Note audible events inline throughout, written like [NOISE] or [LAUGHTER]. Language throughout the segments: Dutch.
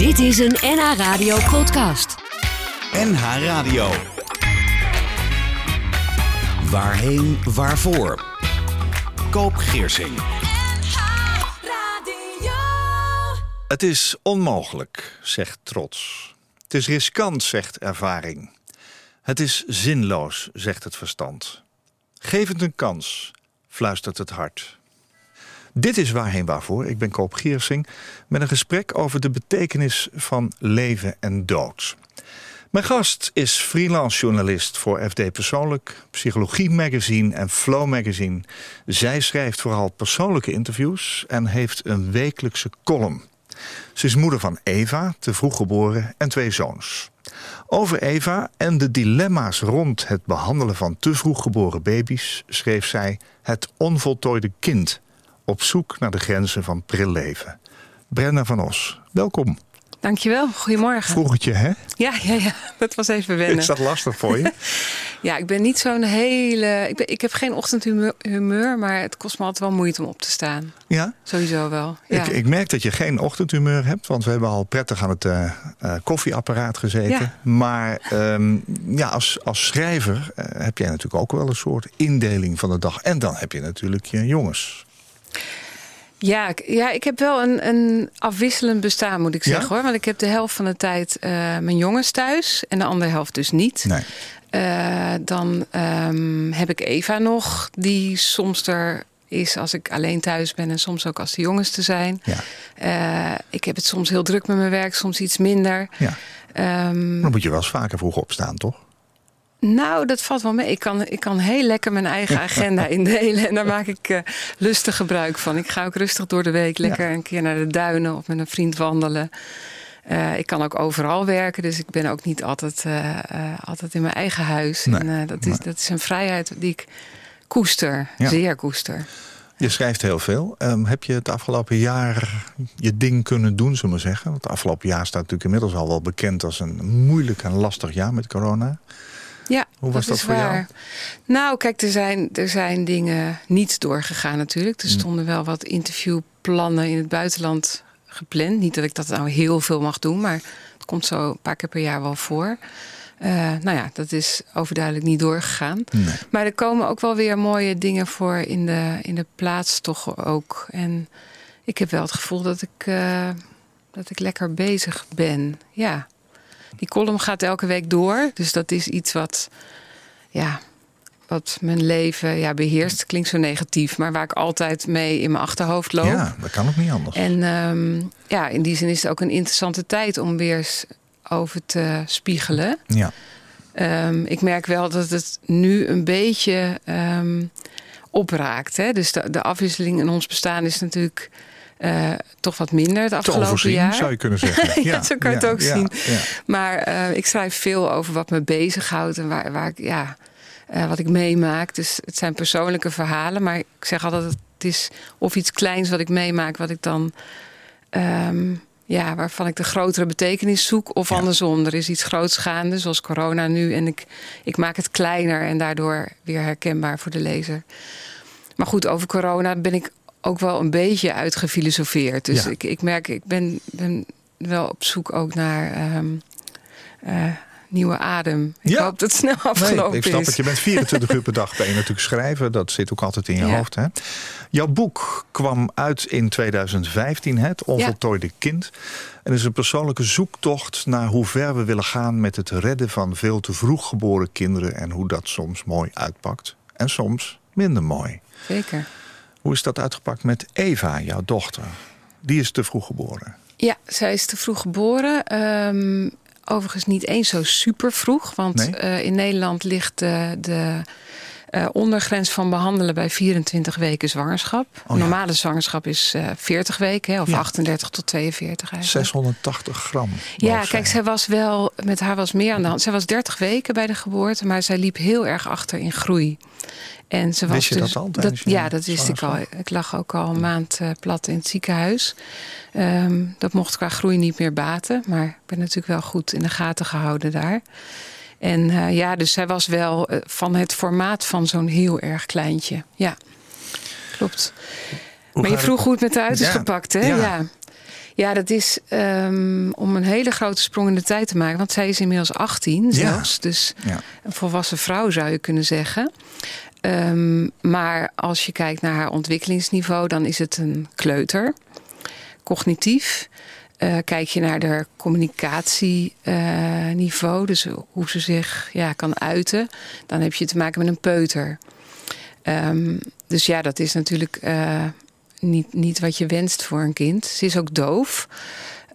Dit is een NH Radio podcast. NH Radio. Waarheen, waarvoor? Koop Geersing. Het is onmogelijk, zegt trots. Het is riskant, zegt ervaring. Het is zinloos, zegt het verstand. Geef het een kans, fluistert het hart. Dit is Waarheen Waarvoor. Ik ben Koop Giersing met een gesprek over de betekenis van leven en dood. Mijn gast is freelance journalist voor FD Persoonlijk, Psychologie Magazine en Flow Magazine. Zij schrijft vooral persoonlijke interviews en heeft een wekelijkse column. Ze is moeder van Eva, te vroeg geboren, en twee zoons. Over Eva en de dilemma's rond het behandelen van te vroeg geboren baby's schreef zij Het onvoltooide kind op zoek naar de grenzen van pril leven. Brenda van Os, welkom. Dankjewel, goedemorgen. Vroegetje, hè? Ja, ja, ja, dat was even wennen. Is dat lastig voor je? [LAUGHS] ja, ik ben niet zo'n hele... Ik, ben, ik heb geen ochtendhumeur, maar het kost me altijd wel moeite om op te staan. Ja? Sowieso wel, ja. ik, ik, merk dat je geen ochtendhumeur hebt, want we hebben al prettig aan het uh, uh, koffieapparaat gezeten. Ja. Maar um, ja, als, als schrijver uh, heb jij natuurlijk ook wel een soort indeling van de dag. En dan heb je natuurlijk je jongens. Ja, ja, ik heb wel een, een afwisselend bestaan, moet ik zeggen ja? hoor. Want ik heb de helft van de tijd uh, mijn jongens thuis en de andere helft dus niet. Nee. Uh, dan um, heb ik Eva nog, die soms er is als ik alleen thuis ben en soms ook als de jongens te zijn. Ja. Uh, ik heb het soms heel druk met mijn werk, soms iets minder. Ja. Um, dan moet je wel eens vaker vroeg opstaan, toch? Nou, dat valt wel mee. Ik kan, ik kan heel lekker mijn eigen [LAUGHS] agenda indelen. En daar maak ik uh, lustig gebruik van. Ik ga ook rustig door de week lekker ja. een keer naar de duinen of met een vriend wandelen. Uh, ik kan ook overal werken, dus ik ben ook niet altijd, uh, altijd in mijn eigen huis. Nee, en, dat, is, dat is een vrijheid die ik koester, ja. zeer koester. Je schrijft heel veel. Um, heb je het afgelopen jaar je ding kunnen doen, zullen we zeggen? Want het afgelopen jaar staat natuurlijk inmiddels al wel bekend als een moeilijk en lastig jaar met corona. Ja, Hoe was dat, voor waar. jou? Nou, kijk, er zijn, er zijn dingen niet doorgegaan natuurlijk. Er stonden wel wat interviewplannen in het buitenland gepland. Niet dat ik dat nou heel veel mag doen, maar het komt zo een paar keer per jaar wel voor. Uh, nou ja, dat is overduidelijk niet doorgegaan. Nee. Maar er komen ook wel weer mooie dingen voor in de, in de plaats toch ook. En ik heb wel het gevoel dat ik, uh, dat ik lekker bezig ben. Ja. Die column gaat elke week door. Dus dat is iets wat, ja, wat mijn leven ja, beheerst. Klinkt zo negatief, maar waar ik altijd mee in mijn achterhoofd loop. Ja, dat kan ook niet anders. En um, ja, in die zin is het ook een interessante tijd om weer eens over te spiegelen. Ja. Um, ik merk wel dat het nu een beetje um, opraakt. Hè? Dus de, de afwisseling in ons bestaan is natuurlijk uh, toch wat minder het afgelopen Te overzien, jaar. zou je kunnen [LAUGHS] zeggen. ja, zo kan je ja, het ook ja, zien. Maar uh, ik schrijf veel over wat me bezighoudt en waar, waar ik, ja, uh, wat ik meemaak. Dus het zijn persoonlijke verhalen, maar ik zeg altijd: het is of iets kleins wat ik meemaak, wat ik dan. Um, ja, waarvan ik de grotere betekenis zoek. Of andersom, er is iets groots gaande, zoals corona nu. En ik, ik maak het kleiner en daardoor weer herkenbaar voor de lezer. Maar goed, over corona ben ik ook wel een beetje uitgefilosofeerd. Dus Ja. ik, ik merk, ik ben, ben wel op zoek ook naar ehm, eh, nieuwe adem. Ik Ja. hoop dat het snel afgelopen Nee, ik snap is. het. Je bent 24 [LAUGHS] uur per dag ben je natuurlijk schrijven. Dat zit ook altijd in je Ja. hoofd. Hè? Jouw boek kwam uit in 2015, hè? Het onvoltooide kind. En is een persoonlijke zoektocht naar hoe ver we willen gaan... met het redden van veel te vroeg geboren kinderen... en hoe dat soms mooi uitpakt. En soms minder mooi. Zeker. Hoe is dat uitgepakt met Eva, jouw dochter? Die is te vroeg geboren. Ja, zij is te vroeg geboren. Um, overigens niet eens zo super vroeg. Want Nee? uh, in Nederland ligt de, de uh, ondergrens van behandelen bij 24 weken zwangerschap. Oh ja. Normale zwangerschap is uh, 40 weken, hè, of Ja. 38 tot 42 eigenlijk. 680 gram. Ja, kijk, zij. zij was wel, met haar was meer aan de hand. Zij was 30 weken bij de geboorte, maar zij liep heel erg achter in groei. En ze was Wist je dus, dat al ja, dat wist ik al. Ik lag ook al een maand uh, plat in het ziekenhuis. Um, dat mocht qua groei niet meer baten. Maar ik ben natuurlijk wel goed in de gaten gehouden daar. En uh, ja, dus zij was wel uh, van het formaat van zo'n heel erg kleintje. Ja, klopt. Hoe maar je vroeg het- hoe het met de uit is Ja, gepakt, hè? ja. Ja. Ja, dat is um, om een hele grote sprong in de tijd te maken. Want zij is inmiddels 18 zelfs. Ja. Dus een volwassen vrouw zou je kunnen zeggen. Um, maar als je kijkt naar haar ontwikkelingsniveau, dan is het een kleuter. Cognitief. Uh, kijk je naar haar communicatieniveau, uh, dus hoe ze zich ja, kan uiten, dan heb je te maken met een peuter. Um, dus ja, dat is natuurlijk uh, niet, niet wat je wenst voor een kind. Ze is ook doof.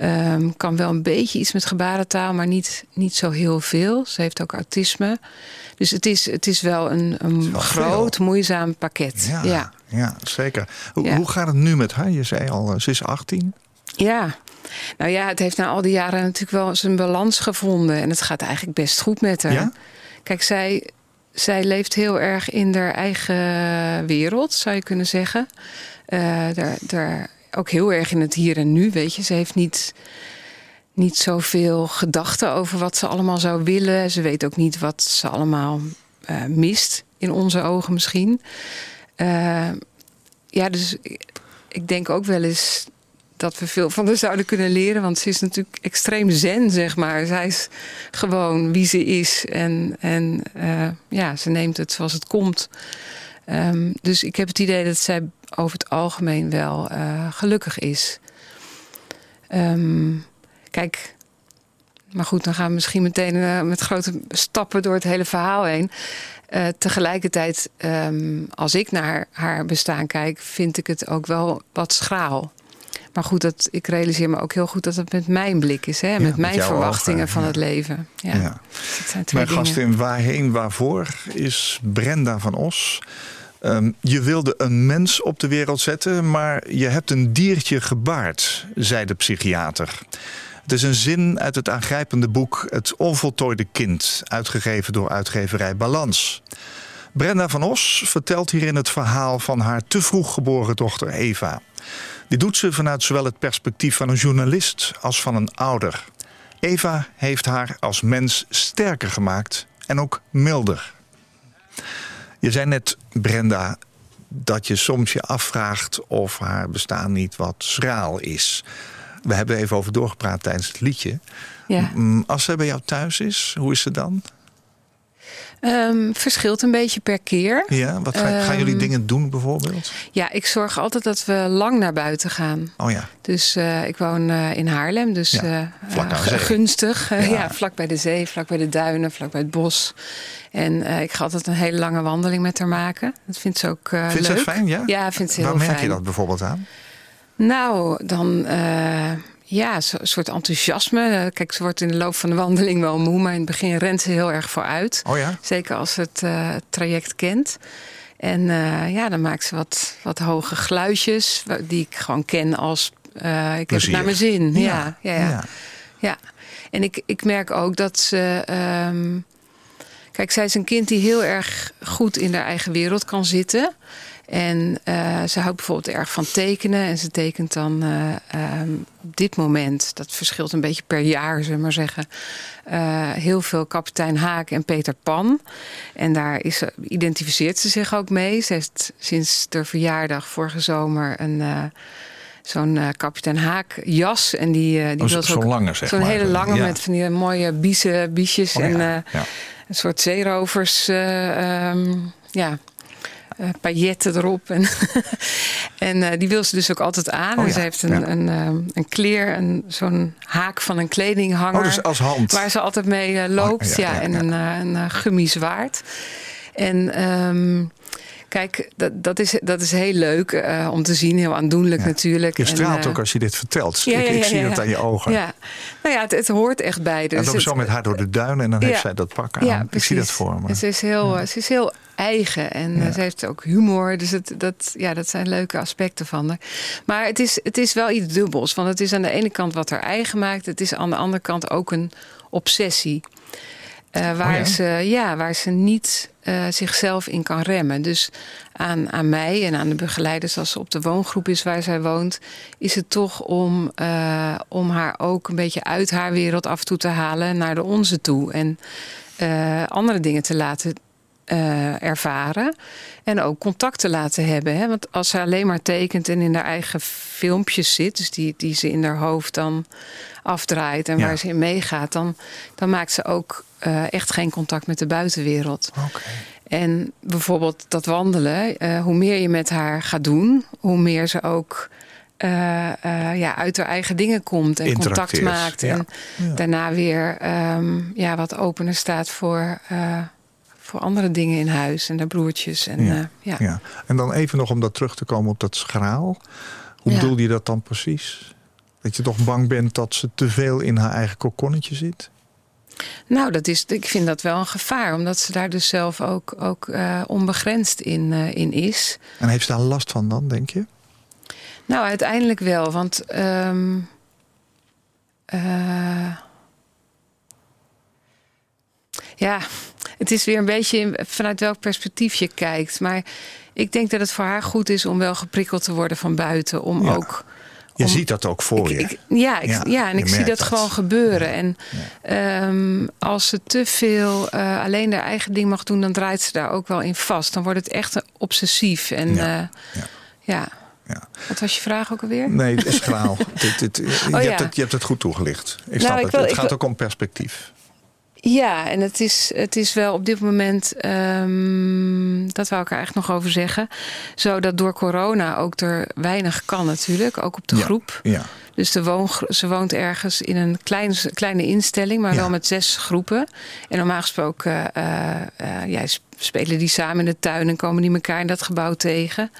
Um, kan wel een beetje iets met gebarentaal, maar niet, niet zo heel veel. Ze heeft ook autisme. Dus het is, het is wel een, een wel groot, veel. moeizaam pakket. Ja, ja. ja zeker. Hoe, ja. hoe gaat het nu met haar? Je zei al, ze is 18. Ja, nou ja, het heeft na al die jaren natuurlijk wel zijn balans gevonden. En het gaat eigenlijk best goed met haar. Ja? Kijk, zij, zij leeft heel erg in haar eigen wereld, zou je kunnen zeggen. Uh, daar, daar ook heel erg in het hier en nu, weet je. Ze heeft niet, niet zoveel gedachten over wat ze allemaal zou willen. Ze weet ook niet wat ze allemaal uh, mist, in onze ogen misschien. Uh, ja, dus ik denk ook wel eens dat we veel van haar zouden kunnen leren. Want ze is natuurlijk extreem zen, zeg maar. Zij is gewoon wie ze is. En, en uh, ja, ze neemt het zoals het komt. Um, dus ik heb het idee dat zij over het algemeen wel uh, gelukkig is. Um, kijk, maar goed, dan gaan we misschien meteen uh, met grote stappen door het hele verhaal heen. Tegelijkertijd, um, als ik naar haar bestaan kijk, vind ik het ook wel wat schraal. Maar goed, dat, ik realiseer me ook heel goed dat het met mijn blik is. Hè? Ja, met mijn verwachtingen ogen, van ja. het leven. Ja. twee mijn gast in Waarheen Waarvoor is Brenda van Os. Um, je wilde een mens op de wereld zetten, maar je hebt een diertje gebaard, zei de psychiater. Het is een zin uit het aangrijpende boek Het onvoltooide kind, uitgegeven door uitgeverij Balans. Brenda van Os vertelt hierin het verhaal van haar te vroeg geboren dochter Eva. Dit doet ze vanuit zowel het perspectief van een journalist als van een ouder. Eva heeft haar als mens sterker gemaakt en ook milder. Je zei net, Brenda, dat je soms je afvraagt of haar bestaan niet wat schraal is. We hebben even over doorgepraat tijdens het liedje. Ja. Als ze bij jou thuis is, hoe is ze dan? Um, verschilt een beetje per keer. Ja, wat ga, gaan jullie um, dingen doen bijvoorbeeld? Ja, ik zorg altijd dat we lang naar buiten gaan. Oh ja. Dus uh, ik woon uh, in Haarlem, dus ja, uh, vlak aan gunstig. [LAUGHS] Ja. ja. vlak bij de zee, vlak bij de duinen, vlak bij het bos. En ik ga altijd een hele lange wandeling met haar maken. Dat vindt ze ook leuk. Vindt ze fijn, ja? Ja, vindt ze heel Waar fijn. merk je dat bijvoorbeeld aan? Nou, dan ja, een soort enthousiasme. Kijk, ze wordt in de loop van de wandeling wel moe, maar in het begin rent ze heel erg vooruit. Oh ja? Zeker als ze het uh, traject kent. En uh, ja, dan maakt ze wat, wat hoge geluidjes, die ik gewoon ken als uh, ik heb het naar mijn zin. Ja, ja, ja. ja. ja. ja. En ik, ik merk ook dat ze. Um, kijk, zij is een kind die heel erg goed in haar eigen wereld kan zitten. En uh, ze houdt bijvoorbeeld erg van tekenen. En ze tekent dan uh, um, op dit moment, dat verschilt een beetje per jaar, zullen we maar zeggen. Uh, heel veel kapitein Haak en Peter Pan. En daar is, identificeert ze zich ook mee. Ze heeft sinds de verjaardag vorige zomer een zo'n uh, kapitein Haak jas. En die, uh, die oh, zo'n lange, zeg Zo'n maar. hele lange ja. met van die mooie biezen, biesjes. Oh, en ja. uh, ja. een soort zeerovers... Um, ja, uh, pailletten erop. En, [LAUGHS] en uh, die wil ze dus ook altijd aan. Oh, en ja. ze heeft een, ja. een, een, een kleer, een, zo'n haak van een kledinghanger. Oh, dus als hand. Waar ze altijd mee uh, loopt. Oh, ja, ja, en een, een, een gummizwaard. En um, kijk, dat, dat, is, dat is heel leuk om te zien. Heel aandoenlijk natuurlijk. Je straalt en, ook als je dit vertelt. Ik, zie het aan je ogen. Ja. Nou ja, het, het hoort echt bij. Dus en dan het, zo met haar door de duinen en dan heeft zij dat pak aan. Ik zie dat voor me. Ze is heel, ze is heel eigen. En ja. ze heeft ook humor. Dus het, dat, ja, dat zijn leuke aspecten van haar. Maar het is, het is wel iets dubbels. Want het is aan de ene kant wat haar eigen maakt. Het is aan de andere kant ook een obsessie. Uh, waar, oh ja? Ze, ja, waar ze niet uh, zichzelf in kan remmen. Dus aan, aan mij en aan de begeleiders als ze op de woongroep is waar zij woont... is het toch om, uh, om haar ook een beetje uit haar wereld af toe te halen... naar de onze toe. En andere dingen te laten eh, ervaren. En ook contact te laten hebben. Hè? Want als ze alleen maar tekent en in haar eigen filmpjes zit, dus die, die ze in haar hoofd dan afdraait en Ja. waar ze in meegaat, dan, dan maakt ze ook eh, echt geen contact met de buitenwereld. Oké. En bijvoorbeeld dat wandelen, eh, hoe meer je met haar gaat doen, hoe meer ze ook ja, uit haar eigen dingen komt en contact maakt. ja. En Ja. daarna weer ehm, ja, wat opener staat voor, voor andere dingen in huis en de broertjes. En, Ja. ja. ja. Ja. En dan even nog om dat terug te komen op dat schraal. Hoe Ja. bedoel je dat dan precies? Dat je toch bang bent dat ze te veel in haar eigen kokonnetje zit? Nou, dat is, ik vind dat wel een gevaar, omdat ze daar dus zelf ook, ook eh, onbegrensd in, eh, in is. En heeft ze daar last van dan, denk je? Nou, uiteindelijk wel, want. ehm, eh, ja, het is weer een beetje vanuit welk perspectief je kijkt. Maar ik denk dat het voor haar goed is om wel geprikkeld te worden van buiten. Om Ja. ook. Je om- ziet dat ook voor ik, je. ik- ja, ik, Ja, ja, en ik zie dat, dat. gewoon gebeuren. En ehm, als ze te veel eh, alleen haar eigen ding mag doen, dan draait ze daar ook wel in vast. Dan wordt het echt obsessief. En Ja. ja. Ja. Wat was je vraag ook alweer? Nee, het is [LAUGHS] dit, je, Oh, hebt het, je hebt het goed toegelicht. Ik Nou, snap ik het. wil- het gaat wil- ook om perspectief. Ja, en het is, het is wel op dit moment, ehm, dat wou ik er eigenlijk nog over zeggen, zo dat door corona ook er weinig kan natuurlijk, ook op de Ja. groep. Ja. Dus de woon, ze woont ergens in een klein, kleine instelling, maar Ja. wel met zes groepen. En normaal gesproken eh, eh, ja, spelen die samen in de tuin en komen die elkaar in dat gebouw tegen.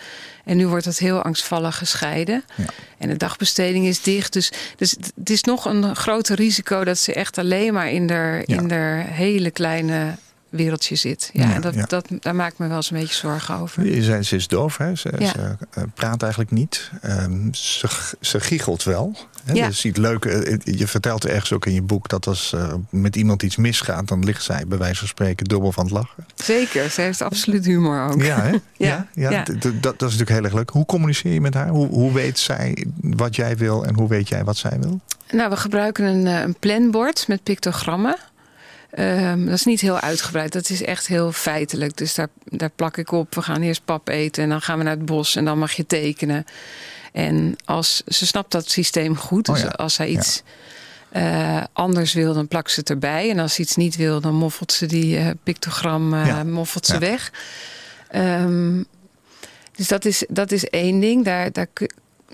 En nu wordt dat heel angstvallig gescheiden. Ja. En de dagbesteding is dicht. Dus, dus het is nog een groter risico dat ze echt alleen maar in Ja. in haar hele kleine wereldje zit. Ja, en dat. Dat, daar maak ik me wel eens een beetje zorgen over. Je zei, ze is doof, hè? Ze, ze eh, praat eigenlijk niet. Ehm, ze, ze giechelt wel. Hè? Ja. Ziet leuk, eh, je vertelt ergens ook in je boek dat als eh, met iemand iets misgaat... dan ligt zij bij wijze van spreken dubbel van het lachen. Zeker, ze heeft absoluut humor ook. Ja, hè? [LAUGHS] Ja, ja. Dat, dat is natuurlijk heel erg leuk. Hoe communiceer je met haar? Hoe, hoe weet zij wat jij wil en hoe weet jij wat zij wil? Nou, we gebruiken een, eh, een planbord met pictogrammen. Ehm, dat is niet heel uitgebreid, dat is echt heel feitelijk. Dus daar, daar plak ik op, we gaan eerst pap eten en dan gaan we naar het bos en dan mag je tekenen. En als ze snapt dat systeem goed, Oh dus ja, als zij iets eh, anders wil, dan plakt ze het erbij. En als ze iets niet wil, dan moffelt ze die eh, pictogram eh, Ja, moffelt ze weg. Ehm, dus dat is, dat is één ding. Daar, daar,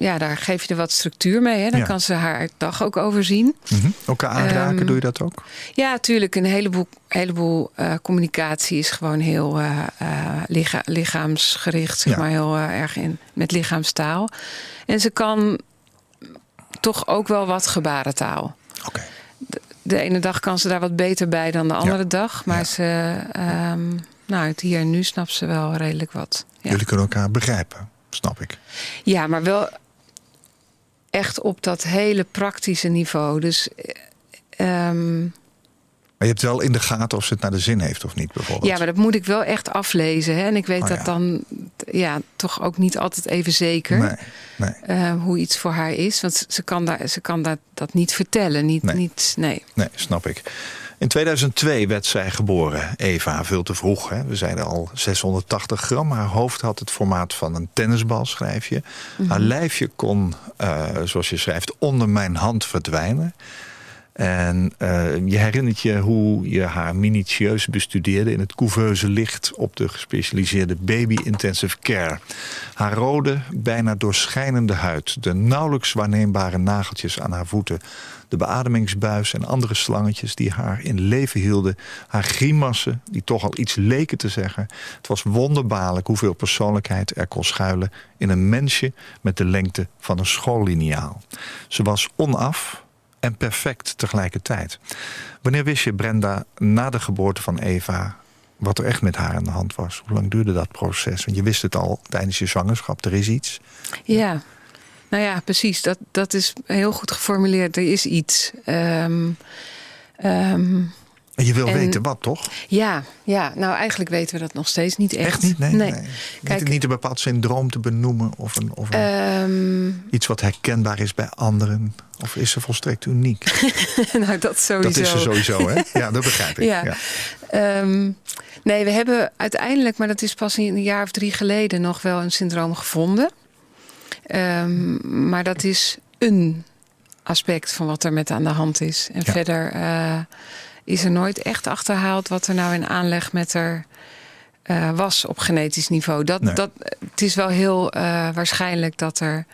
ja, daar geef je er wat structuur mee. Hè? Dan Ja. kan ze haar dag ook overzien. Mhm. Elkaar aanraken, doe je dat ook? Ja, natuurlijk. Een heleboel, heleboel eh, communicatie is gewoon heel eh, eh, licha- lichaamsgericht, zeg Ja. maar heel erg in met lichaamstaal. En ze kan toch ook wel wat gebarentaal. Oké. De ene dag kan ze daar wat beter bij dan de andere dag. Maar ze, ehm, nou, het hier en nu snapt ze wel redelijk wat. Ja, Jullie kunnen elkaar begrijpen, snap ik. ja maar wel echt op dat hele praktische niveau. Dus eh, ehm, Maar je hebt wel in de gaten of ze het naar de zin heeft of niet, bijvoorbeeld. Ja, maar dat moet ik wel echt aflezen. Hè? En ik weet Oh, dat ja. dan ja, toch ook niet altijd even zeker Nee, nee, eh, hoe iets voor haar is. Want ze kan, daar, ze kan dat, dat niet vertellen. Niet, Nee. Niet, nee. nee, snap ik. In 2002 werd zij geboren, Eva, veel te vroeg. Hè? We zeiden al 680 gram. Haar hoofd had het formaat van een tennisbal, schrijf je. Haar lijfje kon, eh, zoals je schrijft, onder mijn hand verdwijnen. En eh, je herinnert je hoe je haar minutieus bestudeerde... in het couveuse licht op de gespecialiseerde baby intensive care. Haar rode, bijna doorschijnende huid... de nauwelijks waarneembare nageltjes aan haar voeten... de beademingsbuis en andere slangetjes die haar in leven hielden... haar grimassen, die toch al iets leken te zeggen. Het was wonderbaarlijk hoeveel persoonlijkheid er kon schuilen... in een mensje met de lengte van een schoolliniaal. Ze was onaf en perfect tegelijkertijd. Wanneer wist je, Brenda, na de geboorte van Eva... wat er echt met haar aan de hand was? Hoe lang duurde dat proces? Want je wist het al tijdens je zwangerschap, er is iets. Ja, nou ja, precies. Dat, dat is heel goed geformuleerd. Er is iets. Ehm, Je En je wil En- weten wat, toch? Ja, ja, nou eigenlijk weten we dat nog steeds niet echt. Echt niet? Nee. nee. Kijk, niet, niet een bepaald syndroom te benoemen of, een, of een, ehm, iets wat herkenbaar is bij anderen. Of is ze volstrekt uniek? [LAUGHS] nou, dat sowieso. Dat is ze sowieso, hè? Ja, dat begrijp ik. Ja. Ja. Nee, we hebben uiteindelijk, maar dat is pas een jaar of drie geleden, nog wel een syndroom gevonden. Ehm, maar dat is een aspect van wat er met aan de hand is. En Ja. verder eh, is er nooit echt achterhaald wat er nou in aanleg met er eh, was op genetisch niveau. Dat, Nee. dat, het is wel heel eh, waarschijnlijk dat er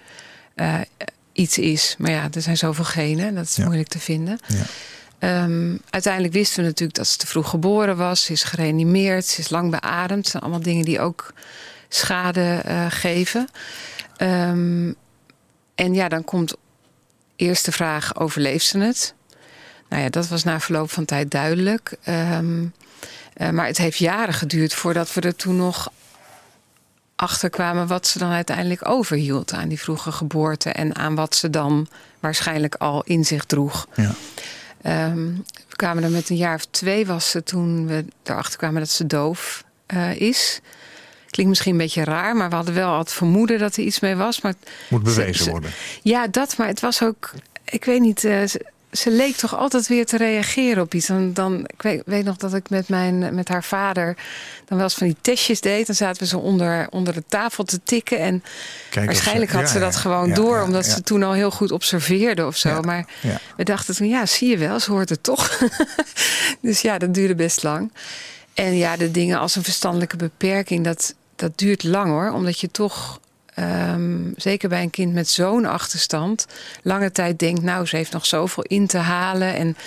iets is. Maar ja, er zijn zoveel genen, dat is Ja. moeilijk te vinden. Ja. Ehm, uiteindelijk wisten we natuurlijk dat ze te vroeg geboren was. Ze is gereanimeerd, ze is lang beademd. Dat zijn allemaal dingen die ook schade eh, geven. Ehm, en ja, dan komt eerst de vraag, overleeft ze het? Nou ja, dat was na verloop van tijd duidelijk. Ehm, eh, maar het heeft jaren geduurd voordat we er toen nog achter kwamen wat ze dan uiteindelijk overhield aan die vroege geboorte en aan wat ze dan waarschijnlijk al in zich droeg. Ja. Ehm, we kwamen er met een jaar of twee was ze toen we erachter kwamen dat ze doof eh, is. Klinkt misschien een beetje raar, maar we hadden wel al het vermoeden dat er iets mee was. Maar Moet Ze- bewezen ze- worden. ja, dat, maar het was ook, ik weet niet, eh, ze, ze leek toch altijd weer te reageren op iets. Dan, dan, ik weet, weet nog dat ik met, mijn, met haar vader dan wel eens van die testjes deed. Dan zaten we zo onder, onder de tafel te tikken. En Kijk waarschijnlijk had ja, ze dat ja, gewoon ja, door, omdat ze toen al heel goed observeerde of zo. Maar we dachten toen, ja, zie je wel, ze hoort het toch. [LAUGHS] dus ja, dat duurde best lang. En ja, de dingen als een verstandelijke beperking, dat, dat duurt lang hoor. Omdat je toch, ehm, zeker bij een kind met zo'n achterstand, lange tijd denkt, nou, ze heeft nog zoveel in te halen. En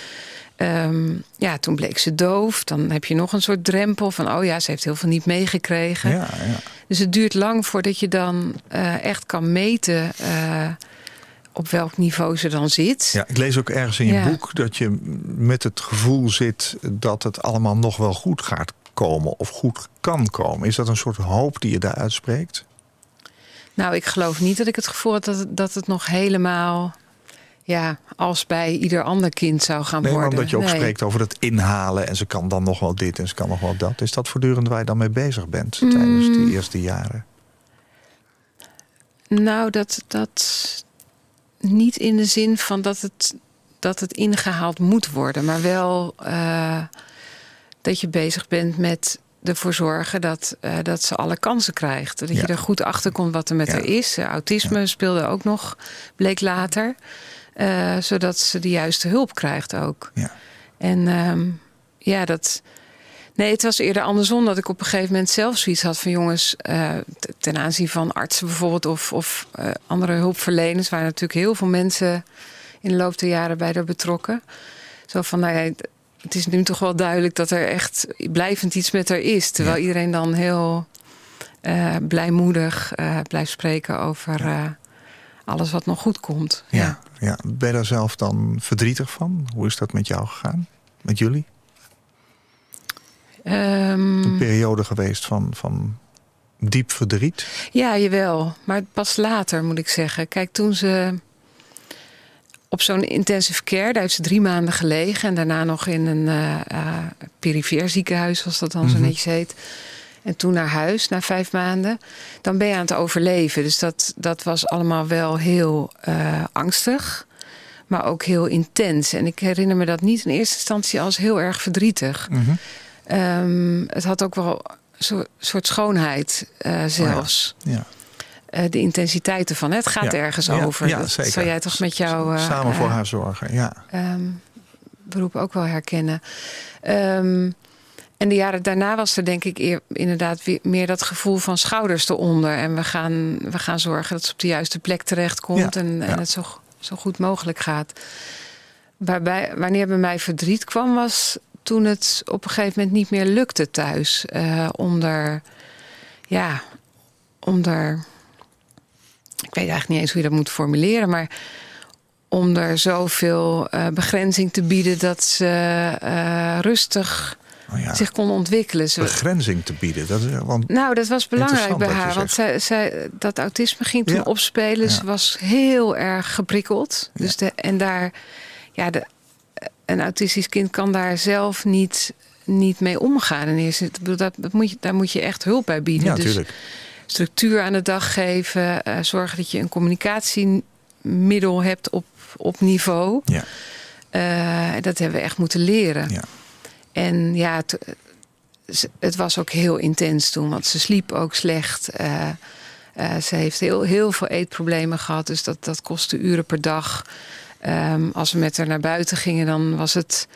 ehm, ja, toen bleek ze doof. Dan heb je nog een soort drempel van, oh ja, ze heeft heel veel niet meegekregen. Ja, ja. Dus het duurt lang voordat je dan eh, echt kan meten eh, op welk niveau ze dan zit. Ja, ik lees ook ergens in je Ja. boek dat je met het gevoel zit dat het allemaal nog wel goed gaat komen of goed kan komen. Is dat een soort hoop die je daar uitspreekt? Nou, ik geloof niet dat ik het gevoel had dat het, dat het nog helemaal, ja, als bij ieder ander kind zou gaan Nee, worden. omdat je ook Nee. spreekt over het inhalen en ze kan dan nog wel dit en ze kan nog wel dat. Is dat voortdurend waar je dan mee bezig bent tijdens Mm. die eerste jaren? Nou, dat, dat niet in de zin van dat het, dat het ingehaald moet worden, maar wel eh, dat je bezig bent met ervoor zorgen dat, eh, dat ze alle kansen krijgt. Dat Ja. je er goed achter komt wat er met Ja. haar is. Eh, Autisme speelde ook nog, bleek later. zodat ze de juiste hulp krijgt ook. Ja. En ehm, ja, dat. Nee, het was eerder andersom dat ik op een gegeven moment zelf zoiets had van jongens, eh, ten aanzien van artsen bijvoorbeeld of, of eh, andere hulpverleners, waren natuurlijk heel veel mensen in de loop der jaren bij er betrokken. Zo van, nou ja, het- is nu toch wel duidelijk dat er echt blijvend iets met haar is. Terwijl Ja. iedereen dan heel eh, blijmoedig eh, blijft spreken over eh, alles wat nog goed komt. Ja. Ja. Ben je daar zelf dan verdrietig van? Hoe is dat met jou gegaan? Met jullie? Ehm, Een periode geweest van, van diep verdriet? Ja, jawel. Maar pas later moet ik zeggen. Kijk, toen ze op zo'n intensive care, daar heeft ze drie maanden gelegen. En daarna nog in een eh eh, perifeer ziekenhuis, zoals dat dan zo Mhm. netjes heet. En toen naar huis, na vijf maanden. Dan ben je aan het overleven. Dus dat, dat was allemaal wel heel eh, angstig. Maar ook heel intens. En ik herinner me dat niet in eerste instantie als heel erg verdrietig. Mhm. Ehm, het had ook wel een soort, schoonheid eh, zelfs. Ja. Eh, de intensiteit ervan. hè. Het gaat Ja. ergens over. ja, dat zeker. zou jij toch met jouw eh, Samen voor haar zorgen, ja. ehm, beroep ook wel herkennen. Ehm, en de jaren daarna was er denk ik eer, inderdaad weer meer dat gevoel van schouders eronder. En we gaan, we gaan zorgen dat ze op de juiste plek terechtkomt. Ja, en, het zo, zo goed mogelijk gaat. Waarbij, wanneer bij mij verdriet kwam, was toen het op een gegeven moment niet meer lukte thuis. eh onder, ja, onder, ik weet eigenlijk niet eens hoe je dat moet formuleren, maar om er zoveel eh, begrenzing te bieden dat ze eh, rustig Oh ja. zich kon ontwikkelen. Ze, Begrenzing te bieden. Dat, is- want nou, dat was belangrijk bij haar. Want zij, zij, dat autisme ging toen Ja. opspelen. Ze Ja. was heel erg geprikkeld. Dus de, en daar, ja, de, een autistisch kind kan daar zelf niet, niet mee omgaan. En eerst, dat, dat moet je, daar moet je echt hulp bij bieden. Ja, dus natuurlijk. structuur aan de dag geven. eh, zorgen dat je een communicatiemiddel hebt op, op niveau. Ja. Eh, dat hebben we echt moeten leren. Ja. En ja, het, het was ook heel intens toen, want ze sliep ook slecht. Eh, ze heeft heel, heel veel eetproblemen gehad, dus dat, dat kostte uren per dag. Ehm, als we met haar naar buiten gingen, dan was het.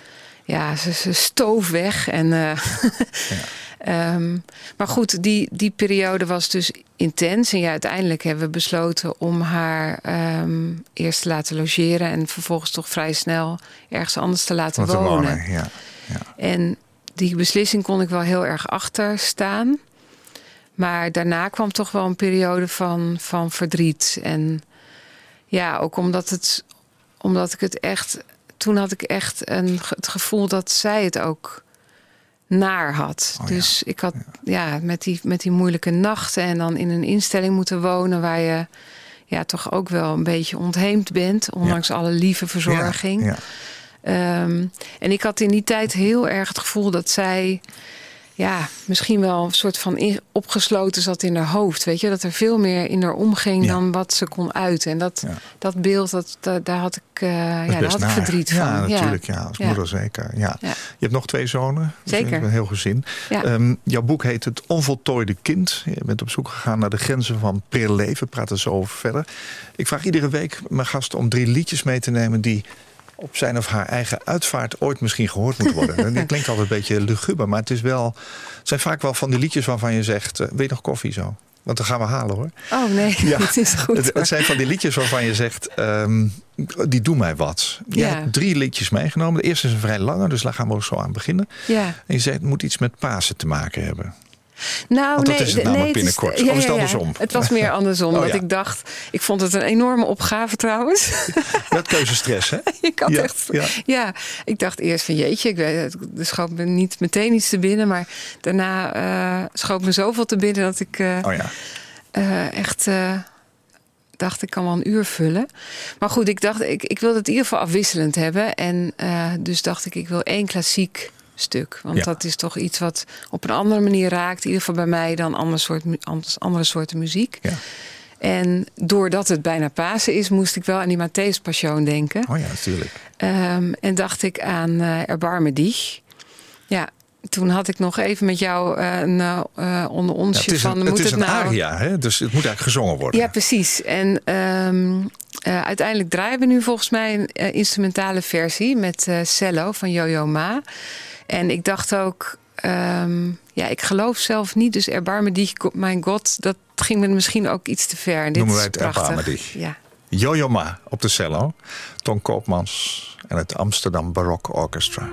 Ja, ze, ze stoof weg. En, eh, [LAUGHS] ehm, maar goed, die, die periode was dus intens. En ja, uiteindelijk hebben we besloten om haar ehm, eerst te laten logeren. En vervolgens toch vrij snel ergens anders te laten wonen. wonen, ja. ja. En die beslissing kon ik wel heel erg achter staan. Maar daarna kwam toch wel een periode van, van verdriet. En ja, ook omdat, het, omdat ik het echt. Toen had ik echt een, het gevoel dat zij het ook naar had. Oh ja, dus ik had ja. met, die, met die moeilijke nachten en dan in een instelling moeten wonen waar je ja, toch ook wel een beetje ontheemd bent, ondanks alle lieve verzorging. Ehm, en ik had in die tijd heel erg het gevoel dat zij ja, misschien wel een soort van opgesloten zat in haar hoofd. Weet je, dat er veel meer in haar omging Ja. dan wat ze kon uiten. En dat, Ja. dat beeld, dat, dat- daar had ik, eh, ja, daar had ik verdriet ja, van. natuurlijk. Ja, als Ja. moeder zeker. Ja. Ja. Je hebt nog twee zonen. Dus Zeker. Een heel gezin. Ja. Ehm, jouw boek heet Het Onvoltooide Kind. Je bent op zoek gegaan naar de grenzen van pril leven. We praten zo over verder. Ik vraag iedere week mijn gasten om drie liedjes mee te nemen... die op zijn of haar eigen uitvaart ooit misschien gehoord moeten worden. [LAUGHS] En dat klinkt altijd een beetje luguber, maar het, is wel, het zijn vaak wel van die liedjes waarvan je zegt... eh, je nog koffie zo? Want dan gaan we halen hoor. Oh nee, [LAUGHS] Ja. [LAUGHS] het is goed. Het zijn van die liedjes waarvan je zegt, ehm, die doen mij wat. Je Ja. hebt drie liedjes meegenomen. De eerste is een vrij lange, dus daar gaan we ook zo aan beginnen. Ja. En je zegt, het moet iets met Pasen te maken hebben. Nou, Want dat nee, is het nee, namelijk is- binnenkort. is het ja, ja. andersom? Het was meer andersom. [LAUGHS] Oh, dat ik dacht, ik vond het een enorme opgave trouwens. [LAUGHS] Dat keuzestress, hè? [LAUGHS] had Ja, echt, ja. ik dacht eerst van jeetje, ik weet, er schoot me niet meteen iets te binnen, maar daarna eh, schoot me zoveel te binnen dat ik eh, Oh ja. eh, echt dacht ik kan wel een uur vullen. Maar goed, ik dacht ik, ik wilde het in ieder geval afwisselend hebben en dus dacht ik ik wil één klassiek stuk, want Ja. dat is toch iets wat op een andere manier raakt, in ieder geval bij mij dan ander soort, andere soorten muziek. ja. En doordat het bijna Pasen is, moest ik wel aan die Matthäus Passion denken. Oh ja, natuurlijk. Ehm, en dacht ik aan eh Erbarme dich. Ja, toen had ik nog even met jou eh, een eh, onder onsje van... een, het is een nou... aria, hè? dus het moet eigenlijk gezongen worden. Ja, precies. En ehm, eh, uiteindelijk draaien we nu volgens mij een instrumentale versie met cello van Yo-Yo Ma. En ik dacht ook, ehm, ja, ik geloof zelf niet, dus Erbarme dich, mijn god, dat ging me misschien ook iets te ver. En dit Noemen wij het. Erbarme dich. Ja. Jojo Ma op de cello. Ton Koopmans en het Amsterdam Barok Orchestra.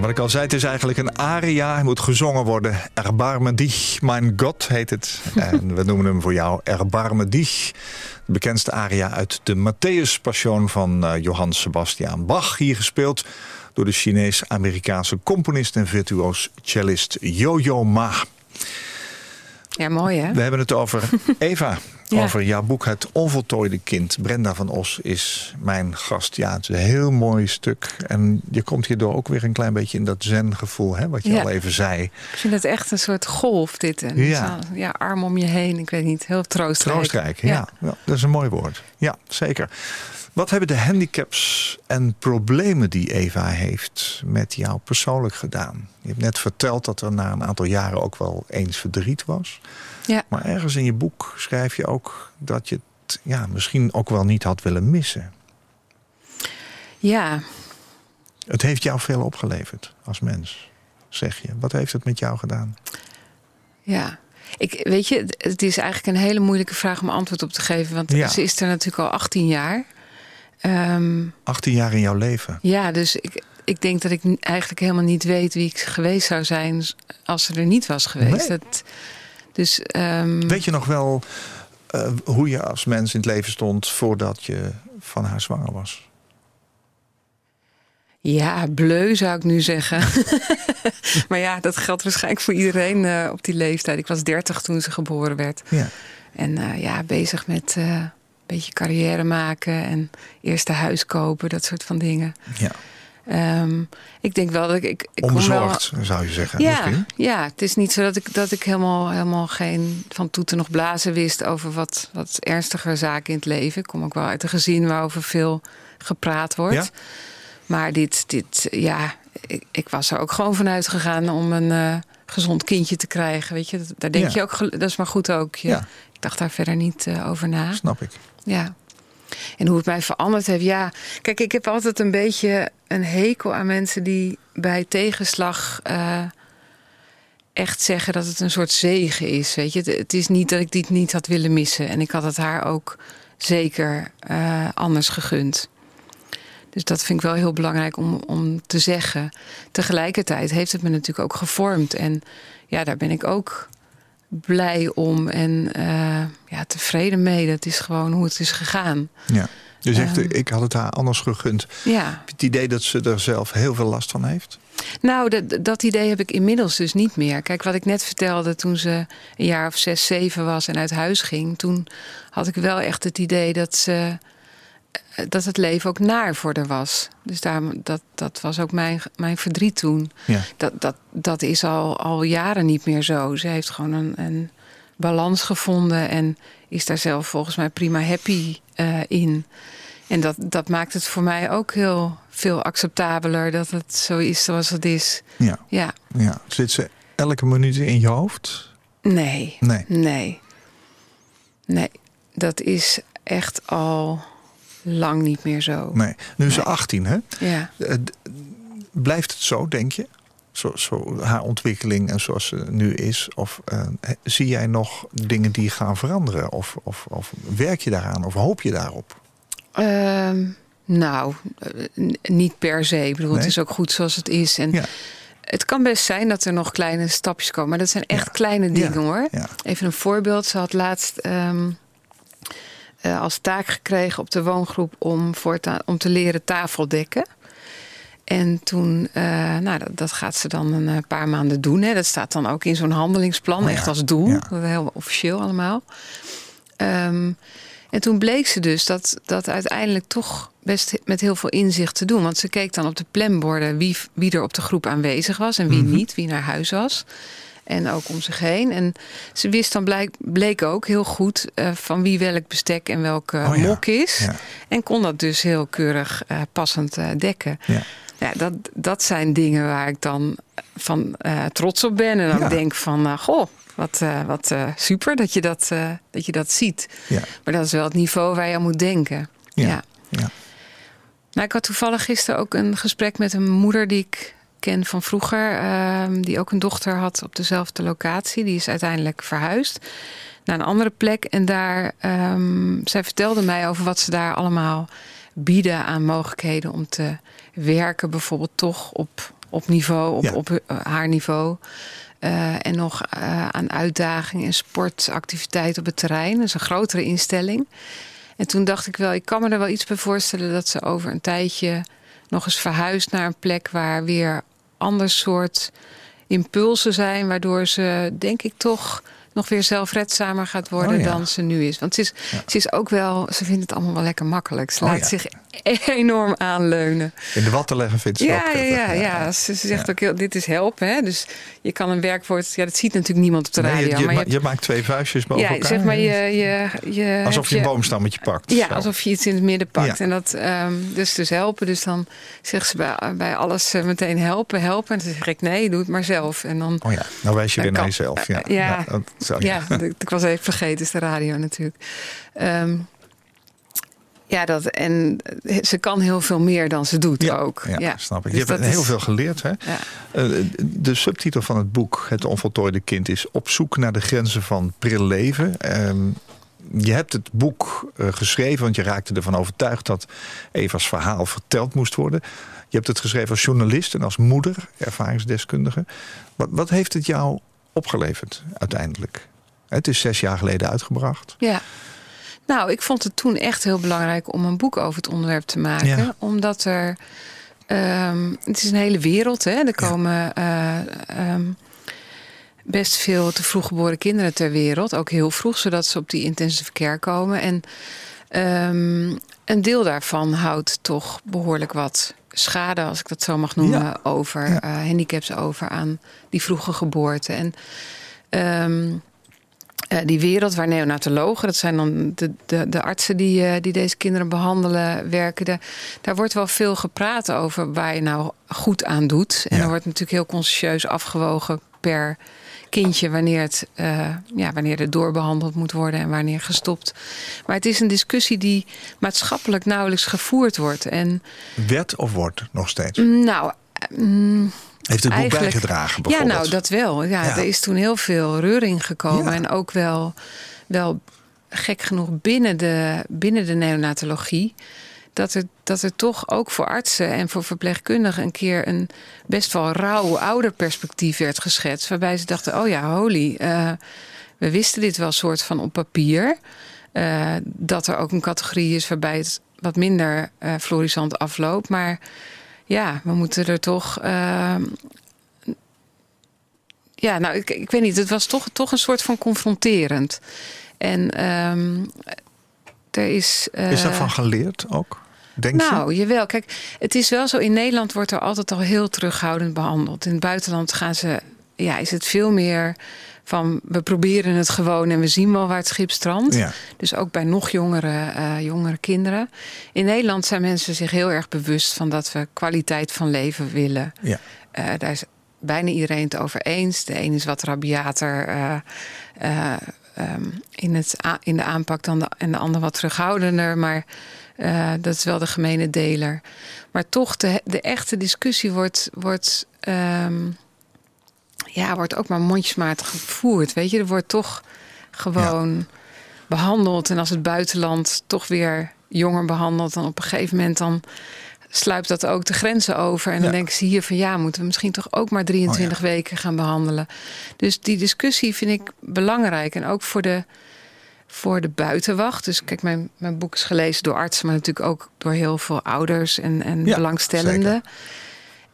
Wat ik al zei, het is eigenlijk een aria. Hij moet gezongen worden. Erbarme dich, mein Gott heet het. [LAUGHS] en we noemen hem voor jou Erbarme dich. De bekendste aria uit de Matthäus Passion van uh, Johann Sebastian Bach. Hier gespeeld door de Chinees-Amerikaanse componist en virtuoos cellist Yo-Yo Ma. Ja, mooi hè? We hebben het over [LAUGHS] Eva. Over jouw boek Het Onvoltooide Kind. Brenda van Os is mijn gast. Ja, het is een heel mooi stuk. En je komt hierdoor ook weer een klein beetje in dat zen-gevoel, hè, wat je al even zei. Ik vind het echt een soort golf, dit. En ja. ja, arm om je heen. Ik weet niet, heel troostrijk. Troostrijk, ja. ja. Dat is een mooi woord. Ja, zeker. Wat hebben de handicaps en problemen die Eva heeft met jou persoonlijk gedaan? Je hebt net verteld dat er na een aantal jaren ook wel eens verdriet was. Ja. Maar ergens in je boek schrijf je ook dat je het ja, misschien ook wel niet had willen missen. Ja. Het heeft jou veel opgeleverd als mens, zeg je. Wat heeft het met jou gedaan? Ja, ik, weet je, het is eigenlijk een hele moeilijke vraag om antwoord op te geven. Want ze is er natuurlijk al 18 jaar. Um, ehm, 18 jaar in jouw leven? Ja, dus ik, ik denk dat ik eigenlijk helemaal niet weet wie ik geweest zou zijn als ze er niet was geweest. Nee. Dat, dus, um... Weet je nog wel uh, hoe je als mens in het leven stond voordat je van haar zwanger was? Ja, bleu zou ik nu zeggen. [LAUGHS] maar ja, dat geldt waarschijnlijk voor iedereen uh, op die leeftijd. Ik was 30 toen ze geboren werd. Ja. En uh, ja, bezig met een beetje carrière maken en eerste huis kopen, dat soort van dingen. Ja. Um, ik denk wel dat ik. ik, ik Onbezorgd, wel... zou je zeggen. Ja, ja, het is niet zo dat ik, dat ik helemaal, helemaal geen van toeten nog blazen wist over wat, wat ernstiger zaken in het leven. Ik kom ook wel uit een gezin waarover veel gepraat wordt. Ja? Maar dit, dit ja, ik, ik, was er ook gewoon vanuit gegaan om een uh, gezond kindje te krijgen. Weet je, daar denk je ook, dat is maar goed ook. Ja. Ik dacht daar verder niet uh, over na. Snap ik. Ja. En hoe het mij veranderd heeft, ja. Kijk, ik heb altijd een beetje een hekel aan mensen die bij tegenslag uh, echt zeggen dat het een soort zegen is. Weet je, het, is niet dat ik dit niet had willen missen. En ik had het haar ook zeker uh, anders gegund. Dus dat vind ik wel heel belangrijk om, om te zeggen. Tegelijkertijd heeft het me natuurlijk ook gevormd. En ja, daar ben ik ook blij om en uh, ja, tevreden mee. Dat is gewoon hoe het is gegaan. Ja. Je zegt, ik had het haar anders gegund. Ja. Het idee dat ze er zelf heel veel last van heeft? Nou, dat, dat idee heb ik inmiddels dus niet meer. Kijk, wat ik net vertelde toen ze een jaar of zes, zeven was en uit huis ging. Toen had ik wel echt het idee dat ze eh, dat het leven ook naar voor haar was. Dus daar, dat, dat was ook mijn, mijn verdriet toen. Ja. Dat, dat, dat is al, al jaren niet meer zo. Ze heeft gewoon een, een balans gevonden en is daar zelf volgens mij prima happy uh, in. En dat, dat maakt het voor mij ook heel veel acceptabeler dat het zo is zoals het is. Ja. ja. ja. Zit ze elke minuut in je hoofd? Nee. Nee. Nee. Nee. Dat is echt al lang niet meer zo. Nee. Nu is ze 18, hè? Ja. Eh, blijft het zo, denk je? Zo, zo, haar ontwikkeling en zoals ze nu is? Of uh, zie jij nog dingen die gaan veranderen? Of, of, of werk je daaraan? Of hoop je daarop? Uh, nou, eh, niet per se. Ik bedoel, nee? het is ook goed zoals het is. En ja. Het kan best zijn dat er nog kleine stapjes komen. Maar dat zijn echt ja. kleine dingen hoor. Even een voorbeeld. Ze had laatst um, uh, als taak gekregen op de woongroep om, voortaan, om te leren tafeldekken. En toen, uh, nou, dat, dat, gaat ze dan een eh, paar maanden doen. Hè. Dat staat dan ook in zo'n handelingsplan, oh ja. echt als doel. Ja. Heel officieel allemaal. Um, en toen bleek ze dus dat, dat uiteindelijk toch best met heel veel inzicht te doen. Want ze keek dan op de planborden wie, wie er op de groep aanwezig was en wie mm -hmm. niet, wie naar huis was. En ook om zich heen. En ze wist dan blijk, bleek ook heel goed uh, van wie welk bestek en welke oh, ja. mok is. Ja. En kon dat dus heel keurig uh, passend uh, dekken. Ja. Ja, dat, dat zijn dingen waar ik dan van trots op ben. En dan denk van, goh, wat, wat super dat je dat, dat je dat ziet. Ja. Maar dat is wel het niveau waar je aan moet denken. Ja. ja. ja. Nou, ik had toevallig gisteren ook een gesprek met een moeder die ik ken van vroeger. Uh, die ook een dochter had op dezelfde locatie. Die is uiteindelijk verhuisd naar een andere plek. En daar, um, zij vertelde mij over wat ze daar allemaal bieden aan mogelijkheden om te werken. Bijvoorbeeld toch op op niveau, op, Ja. op eh, haar niveau. Eh, en nog eh, aan uitdaging en sportactiviteit op het terrein. Dat is een grotere instelling. En toen dacht ik wel, ik kan me er wel iets bij voorstellen dat ze over een tijdje nog eens verhuist naar een plek waar weer ander soort impulsen zijn, waardoor ze denk ik toch nog weer zelfredzamer gaat worden Oh ja. dan ze nu is. Want ze is, ze is ook wel, ze vindt het allemaal wel lekker makkelijk. Ze Oh laat ja. zich [LAUGHS] enorm aanleunen. In de watten leggen vindt ze Ja, ook ja, ja, ja. Ze, ze zegt ook heel, dit is helpen. Hè? Dus je kan een werkwoord, ja, dat ziet natuurlijk niemand op de Nee, radio. je, je, maar ma- je, je maakt twee vuistjes boven ja, elkaar. zeg maar, je, je, je Alsof je een boomstammetje pakt. ja, Zo. alsof je iets in het midden pakt. En dat ehm, dus, dus helpen. Dus dan zegt ze bij, bij alles eh, meteen helpen, helpen. En dan zeg ik nee, doe het maar zelf. En dan, Oh ja, nou wijs je weer naar jezelf. Ja, Eh, ja. dat- ja, ik, ik was even vergeten, is de radio natuurlijk. Ehm, ja, dat, en ze kan heel veel meer dan ze doet Ja, ook. Ja, snap ik. Dus je hebt heel is- veel geleerd. Hè? Ja. Eh, de subtitel van het boek, Het onvoltooide kind, is Op zoek naar de grenzen van pril leven. Ehm, je hebt het boek eh, geschreven, want je raakte ervan overtuigd dat Eva's verhaal verteld moest worden. Je hebt het geschreven als journalist en als moeder, ervaringsdeskundige. Wat, wat heeft het jou opgeleverd uiteindelijk? Het is zes jaar geleden uitgebracht. Ja. Nou, ik vond het toen echt heel belangrijk om een boek over het onderwerp te maken. Ja. Omdat er. ehm, het is een hele wereld, hè? Er komen eh, ehm, best veel te vroeg geboren kinderen ter wereld. Ook heel vroeg, zodat ze op die intensive care komen. En ehm, een deel daarvan houdt toch behoorlijk wat schade, als ik dat zo mag noemen, Ja. over eh, handicaps over aan die vroege geboorte. En eh, die wereld waar neonatologen, dat zijn dan de, de, de artsen die, eh, die deze kinderen behandelen, werken. De, daar wordt wel veel gepraat over waar je nou goed aan doet. En Ja. er wordt natuurlijk heel consciëntieus afgewogen per kindje wanneer het uh, ja, wanneer er doorbehandeld moet worden en wanneer gestopt. Maar het is een discussie die maatschappelijk nauwelijks gevoerd wordt. En, Werd of wordt nog steeds? nou. Mm, Heeft het boek bijgedragen ja, nou, dat wel. Ja, Ja. Er is toen heel veel reuring gekomen. Ja. En ook wel, wel gek genoeg binnen de, binnen de neonatologie. Dat er, dat er toch ook voor artsen en voor verpleegkundigen een keer een best wel rauw ouderperspectief werd geschetst. Waarbij ze dachten: oh ja, holy, eh, we wisten dit wel soort van op papier. Eh, dat er ook een categorie is waarbij het wat minder eh florissant afloopt. Maar ja, we moeten er toch. eh, ja, nou, ik, ik weet niet. Het was toch, toch een soort van confronterend. En ehm, er is. eh, Is daarvan geleerd ook? Denk je? nou, jawel. Kijk, het is wel zo. In Nederland wordt er altijd al heel terughoudend behandeld. In het buitenland gaan ze. Ja, is het veel meer van we proberen het gewoon en we zien wel waar het schip strandt. Ja. Dus ook bij nog jongere, eh, jongere kinderen. In Nederland zijn mensen zich heel erg bewust van dat we kwaliteit van leven willen. Ja. Eh, daar is bijna iedereen het over eens. De een is wat rabiater eh, eh, ehm, in, het in de aanpak dan de, en de ander wat terughoudender. Maar dat is wel de gemene deler. Maar toch, de, de echte discussie wordt, wordt, ehm, ja, wordt ook maar mondjesmatig gevoerd. Weet je, er wordt toch gewoon behandeld. En als het buitenland toch weer jonger behandelt, dan op een gegeven moment dan sluipt dat ook de grenzen over. En dan Ja. denken ze hier van ja, moeten we misschien toch ook maar 23 weken gaan behandelen. Dus die discussie vind ik belangrijk. En ook voor de, voor de buitenwacht. Dus kijk, mijn, mijn boek is gelezen door artsen, maar natuurlijk ook door heel veel ouders en, en belangstellenden.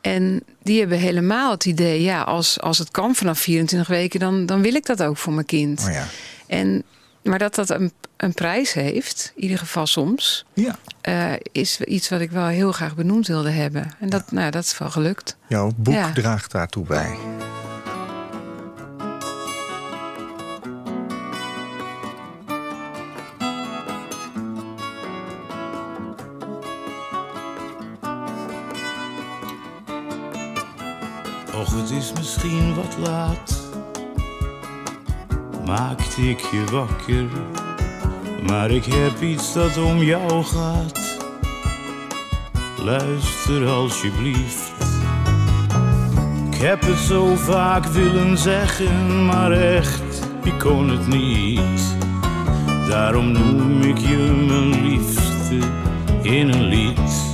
En die hebben helemaal het idee, ja, als, als het kan vanaf 24 weken, dan, dan wil ik dat ook voor mijn kind. Oh ja. En, maar dat dat een, een prijs heeft, in ieder geval soms, ja. eh, is iets wat ik wel heel graag benoemd wilde hebben. En dat, nou, dat is wel gelukt. Jouw boek Ja. draagt daartoe bij. Is misschien wat laat. Maakte ik je wakker, maar ik heb iets dat om jou gaat. Luister alsjeblieft. Ik heb het zo vaak willen zeggen, maar echt, ik kon het niet. Daarom noem ik je mijn liefste in een lied.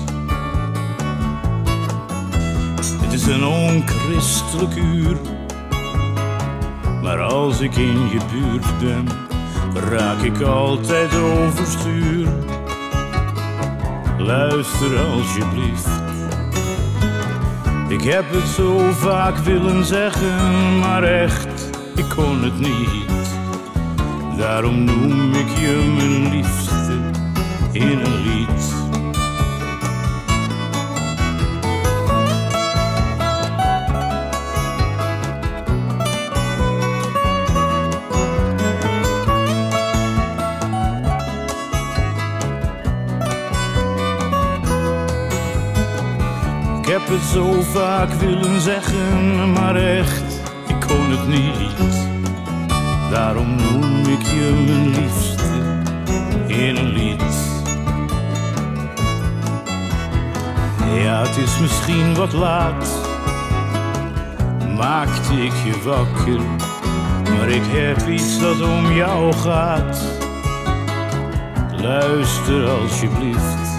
Is een onchristelijk uur. Maar als ik in je buurt ben, raak ik altijd overstuur. Luister alsjeblieft. Ik heb het zo vaak willen zeggen, maar echt, ik kon het niet. Daarom noem ik je mijn liefste in een lied. Zo vaak willen zeggen, maar echt, ik kon het niet. Daarom noem ik je mijn liefste in een lied. Ja, het is misschien wat laat, maakte ik je wakker. Maar ik heb iets dat om jou gaat. Luister alsjeblieft.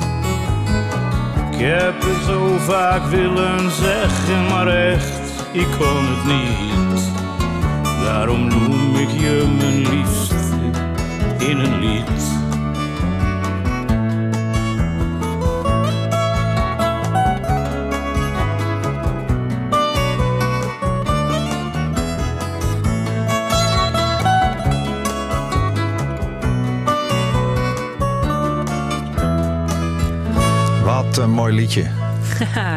Ik heb het zo vaak willen zeggen, maar echt, ik kon het niet. Daarom noem ik je mijn liefste in een lied. Liedje. [LAUGHS]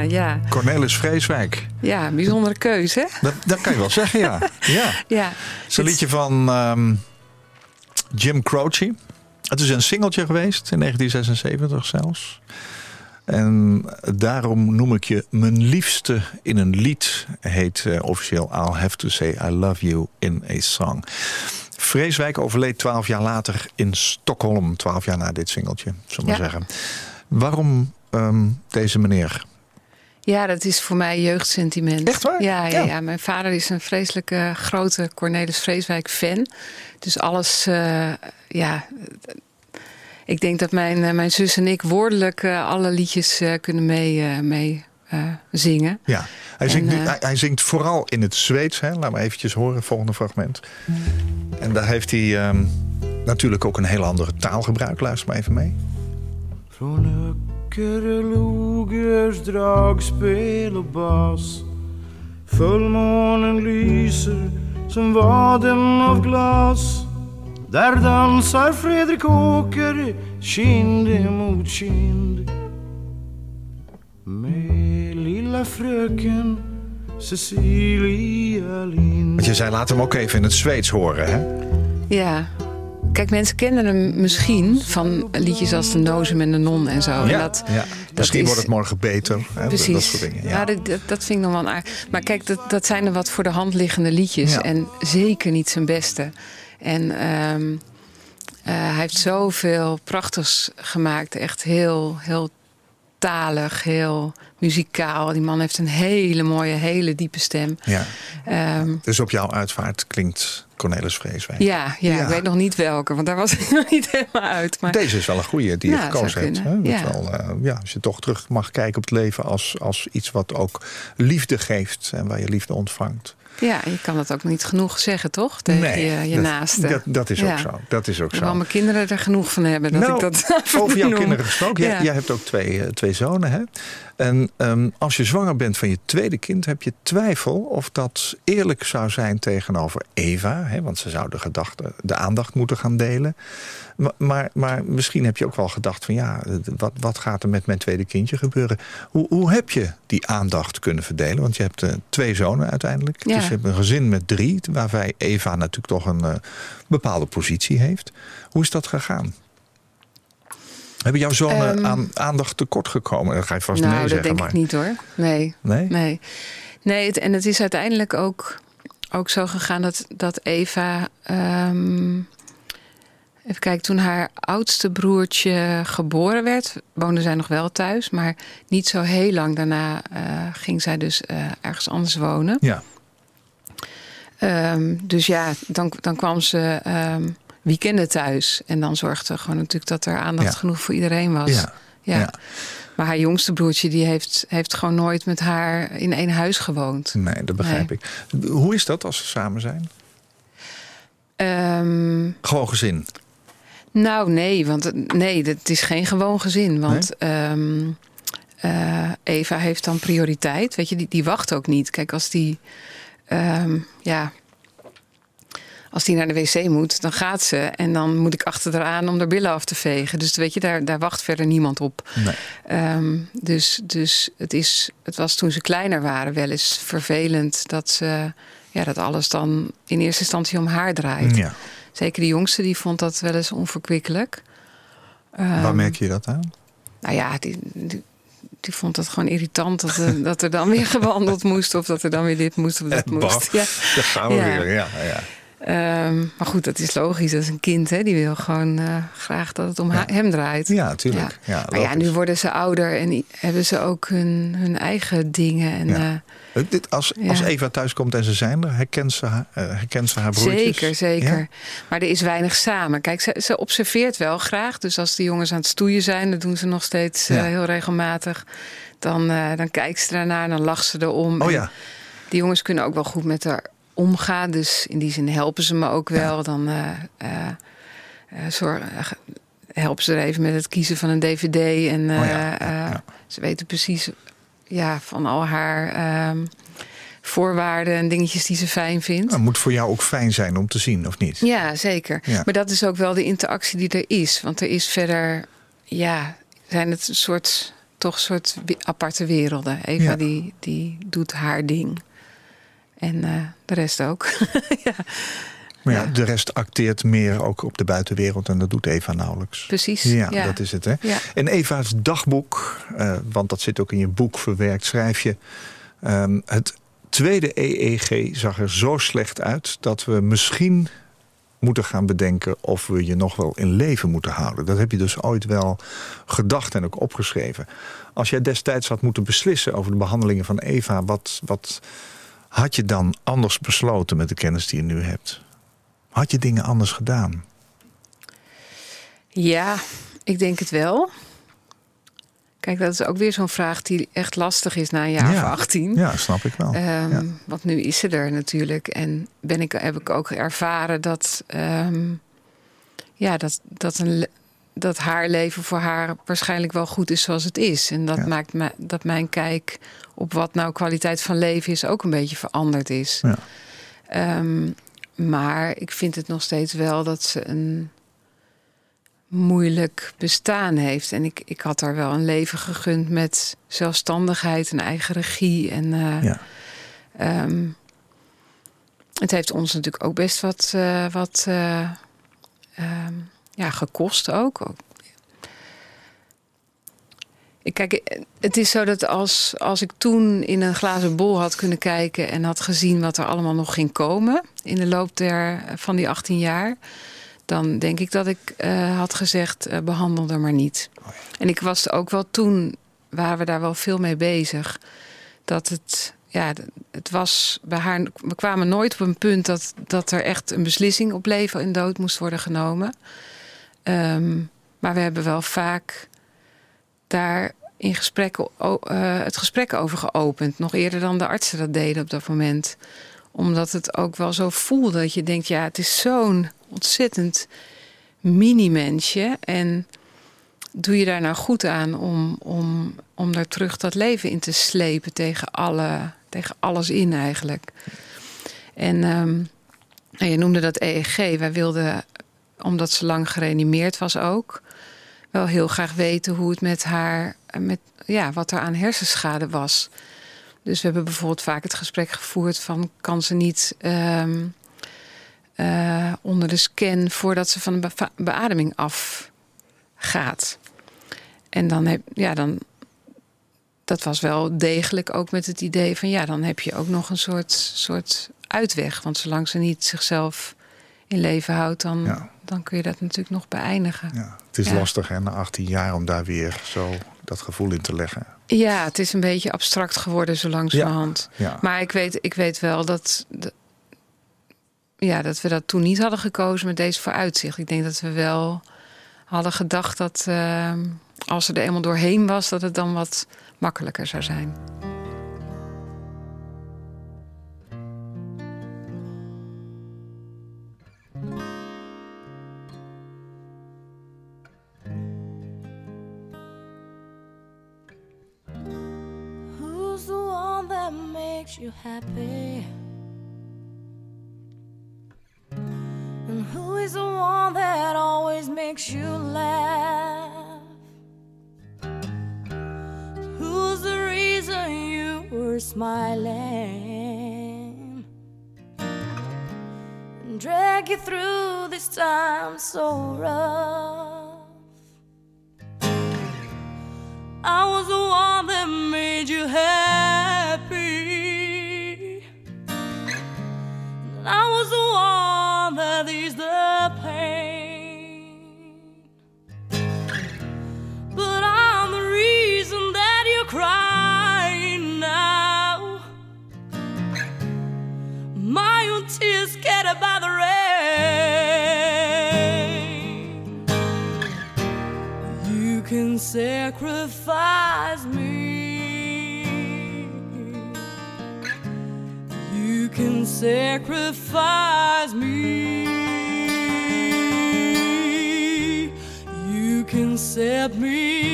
Ja. Cornelis Vreeswijk. ja, bijzondere keuze, hè? Dat, dat kan je wel zeggen, ja. [LAUGHS] ja. Ja. Het is een liedje van ehm, Jim Croce. Het is een singeltje geweest in 1976 zelfs. En daarom noem ik je mijn liefste in een lied. Heet eh, officieel I'll Have to Say I Love You in a Song. Vreeswijk overleed twaalf jaar later in Stockholm. Twaalf jaar na dit singeltje, zullen we Ja. zeggen. Waarom ehm, deze meneer? Ja, dat is voor mij jeugdsentiment. Echt waar? Ja, ja, Ja. ja. mijn vader is een vreselijke grote Cornelis Vreeswijk fan. Dus alles, eh, ja. Ik denk dat mijn, eh, mijn zus en ik woordelijk eh, alle liedjes eh, kunnen mee, eh, mee zingen. Ja, hij zingt, hij, hij zingt vooral in het Zweeds. Hè? Laat maar eventjes horen, het volgende fragment. En daar heeft hij ehm, natuurlijk ook een heel andere taalgebruik. Luister maar even mee. Från Öckerelogers dragspel och bas Fullmånen lyser som vaden av glas Där dansar Fredrik Åker kind mot kind Med lilla fröken Cecilia Lind Want je zei, laat hem ook even in het Zweeds horen. Hè? Ja. Kijk, mensen kennen hem misschien van liedjes als De Nozem en de Non en zo. En dat, ja. Misschien is- wordt het morgen beter. Hè? Precies. Dat soort dingen. Ja, Ja. dat, dat, vind ik nog wel een aard. Maar kijk, dat, dat zijn er wat voor de hand liggende liedjes. Ja. En zeker niet zijn beste. En ehm, eh, hij heeft zoveel prachtigs gemaakt. Echt heel, heel talig, heel muzikaal. Die man heeft een hele mooie, hele diepe stem. Ja. Ehm, Dus op jouw uitvaart klinkt Cornelis Vreeswijk. ja, ja, Ja. ik weet nog niet welke, want daar was [LAUGHS] ik nog niet helemaal uit. Maar Deze is wel een goede die je gekozen hebt. Hè? Dat Ja. Wel, eh, ja, als je toch terug mag kijken op het leven als, als iets wat ook liefde geeft en waar je liefde ontvangt. ja, je kan het ook niet genoeg zeggen, toch? Tegen je, je dat, naaste. Dat, dat is Ja. ook zo. Dat is ook zo. mijn kinderen er genoeg van hebben dat Nou, ik dat [LAUGHS] Over jouw kinderen gesproken. Jij, Ja. jij hebt ook twee, eh, twee zonen. Hè? En ehm, als je zwanger bent van je tweede kind, heb je twijfel of dat eerlijk zou zijn tegenover Eva. Hè? Want ze zou de, gedachte, de aandacht moeten gaan delen. Maar, maar, maar misschien heb je ook wel gedacht van ja, wat, wat gaat er met mijn tweede kindje gebeuren? Hoe, hoe heb je die aandacht kunnen verdelen? Want je hebt eh, twee zonen uiteindelijk. Ja. Dus je hebt een gezin met drie, waarbij Eva natuurlijk toch een eh, bepaalde positie heeft. Hoe is dat gegaan? Hebben jouw zonen Ehm. aan aandacht tekort gekomen? Dat ga je vast nou, nee dat zeggen. denk maar... ik niet hoor. Nee, Nee? nee. Nee, het, en het is uiteindelijk ook, ook zo gegaan dat, dat Eva... ehm, even kijken, toen haar oudste broertje geboren werd... woonde zij nog wel thuis. Maar niet zo heel lang daarna eh, ging zij dus eh, ergens anders wonen. Ja, Ehm, dus ja, dan, dan kwam ze weekenden thuis. En dan zorgde gewoon natuurlijk dat er aandacht Ja. genoeg voor iedereen was. ja. ja. ja. Maar haar jongste broertje die heeft, heeft gewoon nooit met haar in één huis gewoond. Nee, dat begrijp ik. Hoe is dat als ze samen zijn? Ehm, Gewoon gezin. nou, nee, want nee, het is geen gewoon gezin. Want ehm, eh, Eva heeft dan prioriteit. Weet je, die, die wacht ook niet. Kijk, als die, ehm, ja, als die naar de wc moet, dan gaat ze. En dan moet ik achter haar aan om haar billen af te vegen. Dus weet je, daar, daar wacht verder niemand op. Nee. Ehm, dus dus het, is, het was toen ze kleiner waren wel eens vervelend dat, ze, ja, dat alles dan in eerste instantie om haar draait. Ja. Zeker de jongste, die vond dat wel eens onverkwikkelijk. Ehm, Waar merk je dat aan? Nou ja, die, die, die vond het gewoon irritant dat er, dat er dan weer [LAUGHS] gewandeld moest... of dat er dan weer dit moest of dat moest. Ja. [LAUGHS] Daar gaan we Ja. weer. Ja, ja. Ehm, maar goed, dat is logisch. Dat is een kind, hè? die wil gewoon eh, graag dat het om hem draait. ja tuurlijk. Ja. maar ja, nu worden ze ouder en hebben ze ook hun, hun eigen dingen. En, Ja. eh, Dit, als, als Eva thuis komt en ze zijn er, herkent ze haar, eh, herkent ze haar broertjes? Zeker, zeker. Maar er is weinig samen. Kijk, ze, ze observeert wel graag. Dus als de jongens aan het stoeien zijn, dat doen ze nog steeds heel regelmatig. Dan, dan kijkt ze daarnaar en dan lacht ze erom. Oh ja, Die jongens kunnen ook wel goed met haar omgaan. Dus in die zin helpen ze me ook wel. Dan eh, eh, eh, zorg, helpen ze er even met het kiezen van een dvd. En Oh ja, ze weten precies ja, van al haar ehm, voorwaarden en dingetjes die ze fijn vindt. het moet voor jou ook fijn zijn om te zien, of niet? Ja, zeker. Ja. Maar dat is ook wel de interactie die er is. Want er is verder, ja, zijn het een soort, toch een soort aparte werelden. Eva Ja. die, die doet haar ding. En eh, de rest ook. [LAUGHS] ja, Maar ja, Ja. de rest acteert meer ook op de buitenwereld en dat doet Eva nauwelijks. precies. Ja, ja. dat is het. Hè? Ja. In Eva's dagboek, eh, want dat zit ook in je boek verwerkt, schrijf je... ehm, het tweede EEG zag er zo slecht uit dat we misschien moeten gaan bedenken of we je nog wel in leven moeten houden. Dat heb je dus ooit wel gedacht en ook opgeschreven. Als jij destijds had moeten beslissen over de behandelingen van Eva, wat, wat had je dan anders besloten met de kennis die je nu hebt? Had je dingen anders gedaan? Ja, ik denk het wel. Kijk, dat is ook weer zo'n vraag die echt lastig is na een jaar Ja. of 18. Ja, snap ik wel. Ehm, Ja. Want nu is ze er natuurlijk. En ben ik, heb ik ook ervaren dat, ehm, ja, dat, dat, een, dat haar leven voor haar waarschijnlijk wel goed is zoals het is. En dat Ja. maakt me, dat mijn kijk op wat nou kwaliteit van leven is ook een beetje veranderd is. Ja. Ehm, maar ik vind het nog steeds wel dat ze een moeilijk bestaan heeft. En ik, ik had haar wel een leven gegund met zelfstandigheid en eigen regie. En eh, Ja. Ehm, het heeft ons natuurlijk ook best wat, eh, wat eh, ehm, ja, gekost ook. Kijk, het is zo dat als, als ik toen in een glazen bol had kunnen kijken en had gezien wat er allemaal nog ging komen in de loop der, van die 18 jaar, dan denk ik dat ik eh, had gezegd: eh, behandel er maar niet. En ik was ook wel toen, waren we daar wel veel mee bezig, dat het, ja, het was bij haar, we kwamen nooit op een punt dat, dat er echt een beslissing op leven en dood moest worden genomen. Ehm, maar we hebben wel vaak daar in gesprekken, eh, het gesprek over geopend. Nog eerder dan de artsen dat deden op dat moment. Omdat het ook wel zo voelde dat je denkt... ja, het is zo'n ontzettend mini-mensje. En doe je daar nou goed aan om, om, om daar terug dat leven in te slepen... tegen, alle, tegen alles in eigenlijk. En ehm, nou, je noemde dat EEG. Wij wilden, omdat ze lang gereanimeerd was ook wel heel graag weten hoe het met haar, met, ja, wat er aan hersenschade was. Dus we hebben bijvoorbeeld vaak het gesprek gevoerd van kan ze niet ehm, eh, onder de scan voordat ze van de beva- beademing afgaat. En dan heb ja, dan. Dat was wel degelijk ook met het idee van ja, dan heb je ook nog een soort, soort uitweg. Want zolang ze niet zichzelf in leven houdt, dan, Ja. dan kun je dat natuurlijk nog beëindigen. Ja, het is Ja. lastig hè, na 18 jaar om daar weer zo dat gevoel in te leggen. Ja, het is een beetje abstract geworden zo langzamerhand. Ja. Maar ik weet, ik weet wel dat, ja, dat we dat toen niet hadden gekozen met deze vooruitzicht. Ik denk dat we wel hadden gedacht dat ehm, als ze er eenmaal doorheen was, dat het dan wat makkelijker zou zijn. Makes you happy? And who is the one that always makes you laugh? Who's the reason you were smiling? And drag you through this time so rough. I was the one that made you happy. I was the one that eased the pain. But I'm the reason that you're crying now. My own tears scattered by the rain. You can sacrifice me. Can sacrifice me. You can set me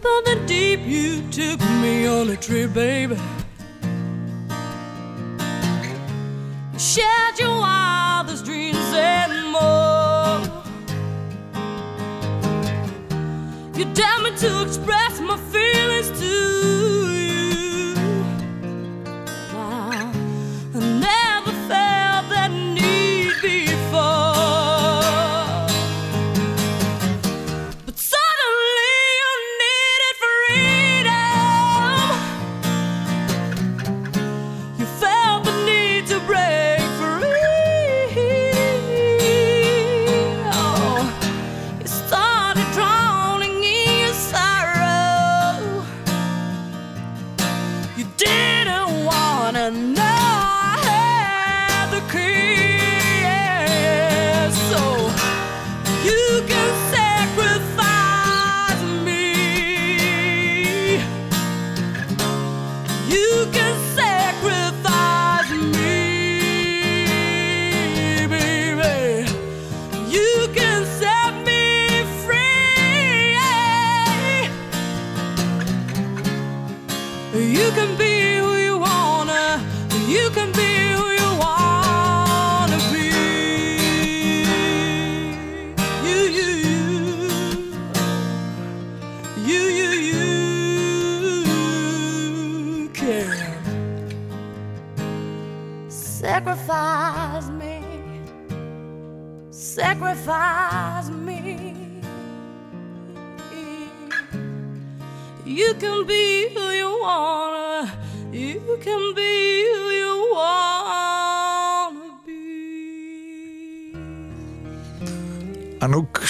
Deeper than deep, you took me on a trip, baby. You shared your wildest dreams and more. You dared me to express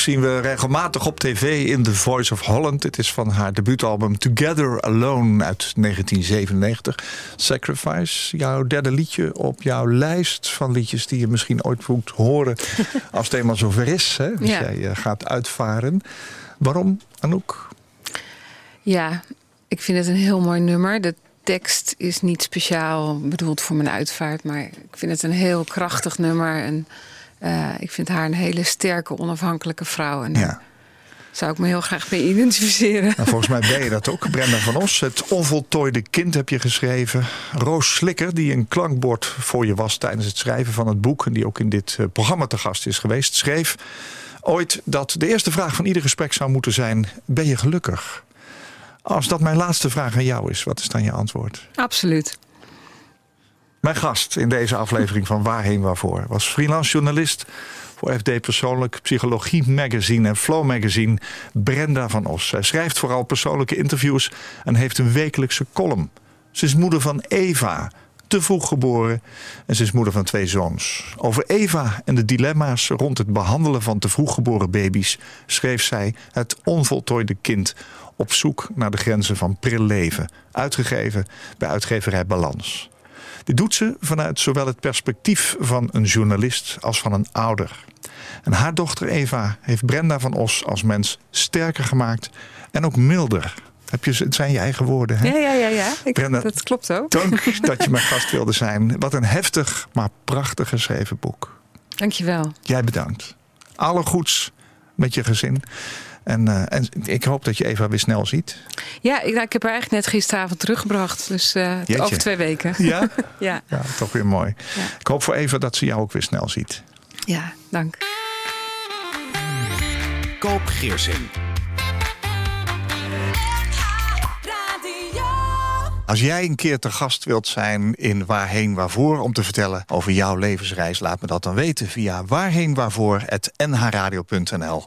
zien we regelmatig op tv in The Voice of Holland. Het is van haar debuutalbum Together Alone uit 1997. Sacrifice, jouw derde liedje op jouw lijst van liedjes... die je misschien ooit moet horen [LAUGHS] als het eenmaal zover is. Hè? Ja. jij eh, gaat uitvaren. Waarom, Anouk? Ja, ik vind het een heel mooi nummer. De tekst is niet speciaal bedoeld voor mijn uitvaart, maar ik vind het een heel krachtig nummer. En eh, ik vind haar een hele sterke, onafhankelijke vrouw. En Ja. daar zou ik me heel graag mee identificeren. Nou, volgens mij ben je dat ook. Brenda van Os, het onvoltooide kind heb je geschreven. Roos Slikker, die een klankbord voor je was tijdens het schrijven van het boek... en die ook in dit eh, programma te gast is geweest, schreef ooit dat de eerste vraag van ieder gesprek zou moeten zijn... ben je gelukkig? Als dat mijn laatste vraag aan jou is, wat is dan je antwoord? Absoluut. Mijn gast in deze aflevering van Waarheen Waarvoor was freelance journalist voor FD Persoonlijk, Psychologie Magazine en Flow Magazine, Brenda van Os. Zij schrijft vooral persoonlijke interviews en heeft een wekelijkse column. Ze is moeder van Eva, te vroeg geboren. En ze is moeder van twee zoons. Over Eva en de dilemma's rond het behandelen van te vroeg geboren baby's schreef zij Het onvoltooide kind op zoek naar de grenzen van pril leven. Uitgegeven bij uitgeverij Balans. Dit doet ze vanuit zowel het perspectief van een journalist als van een ouder. En haar dochter Eva heeft Brenda van Os als mens sterker gemaakt en ook milder. Heb je, het zijn je eigen woorden. Hè? Ja, ja, ja. ja. Ik, Brenda, dat klopt ook. Dank [LAUGHS] dat je mijn gast wilde zijn. Wat een heftig, maar prachtig geschreven boek. Dankjewel. Jij bedankt. Alle goeds met je gezin. En, uh, en ik hoop dat je Eva weer snel ziet. Ja, ik, nou, ik heb haar eigenlijk net gisteravond teruggebracht. Dus uh, over twee weken. Ja? [LAUGHS] ja. ja. toch weer mooi. Ja. Ik hoop voor Eva dat ze jou ook weer snel ziet. Ja, dank. Koop Geersing. Als jij een keer te gast wilt zijn in Waarheen Waarvoor om te vertellen over jouw levensreis, laat me dat dan weten via waarheenwaarvoor.nhradio.nl.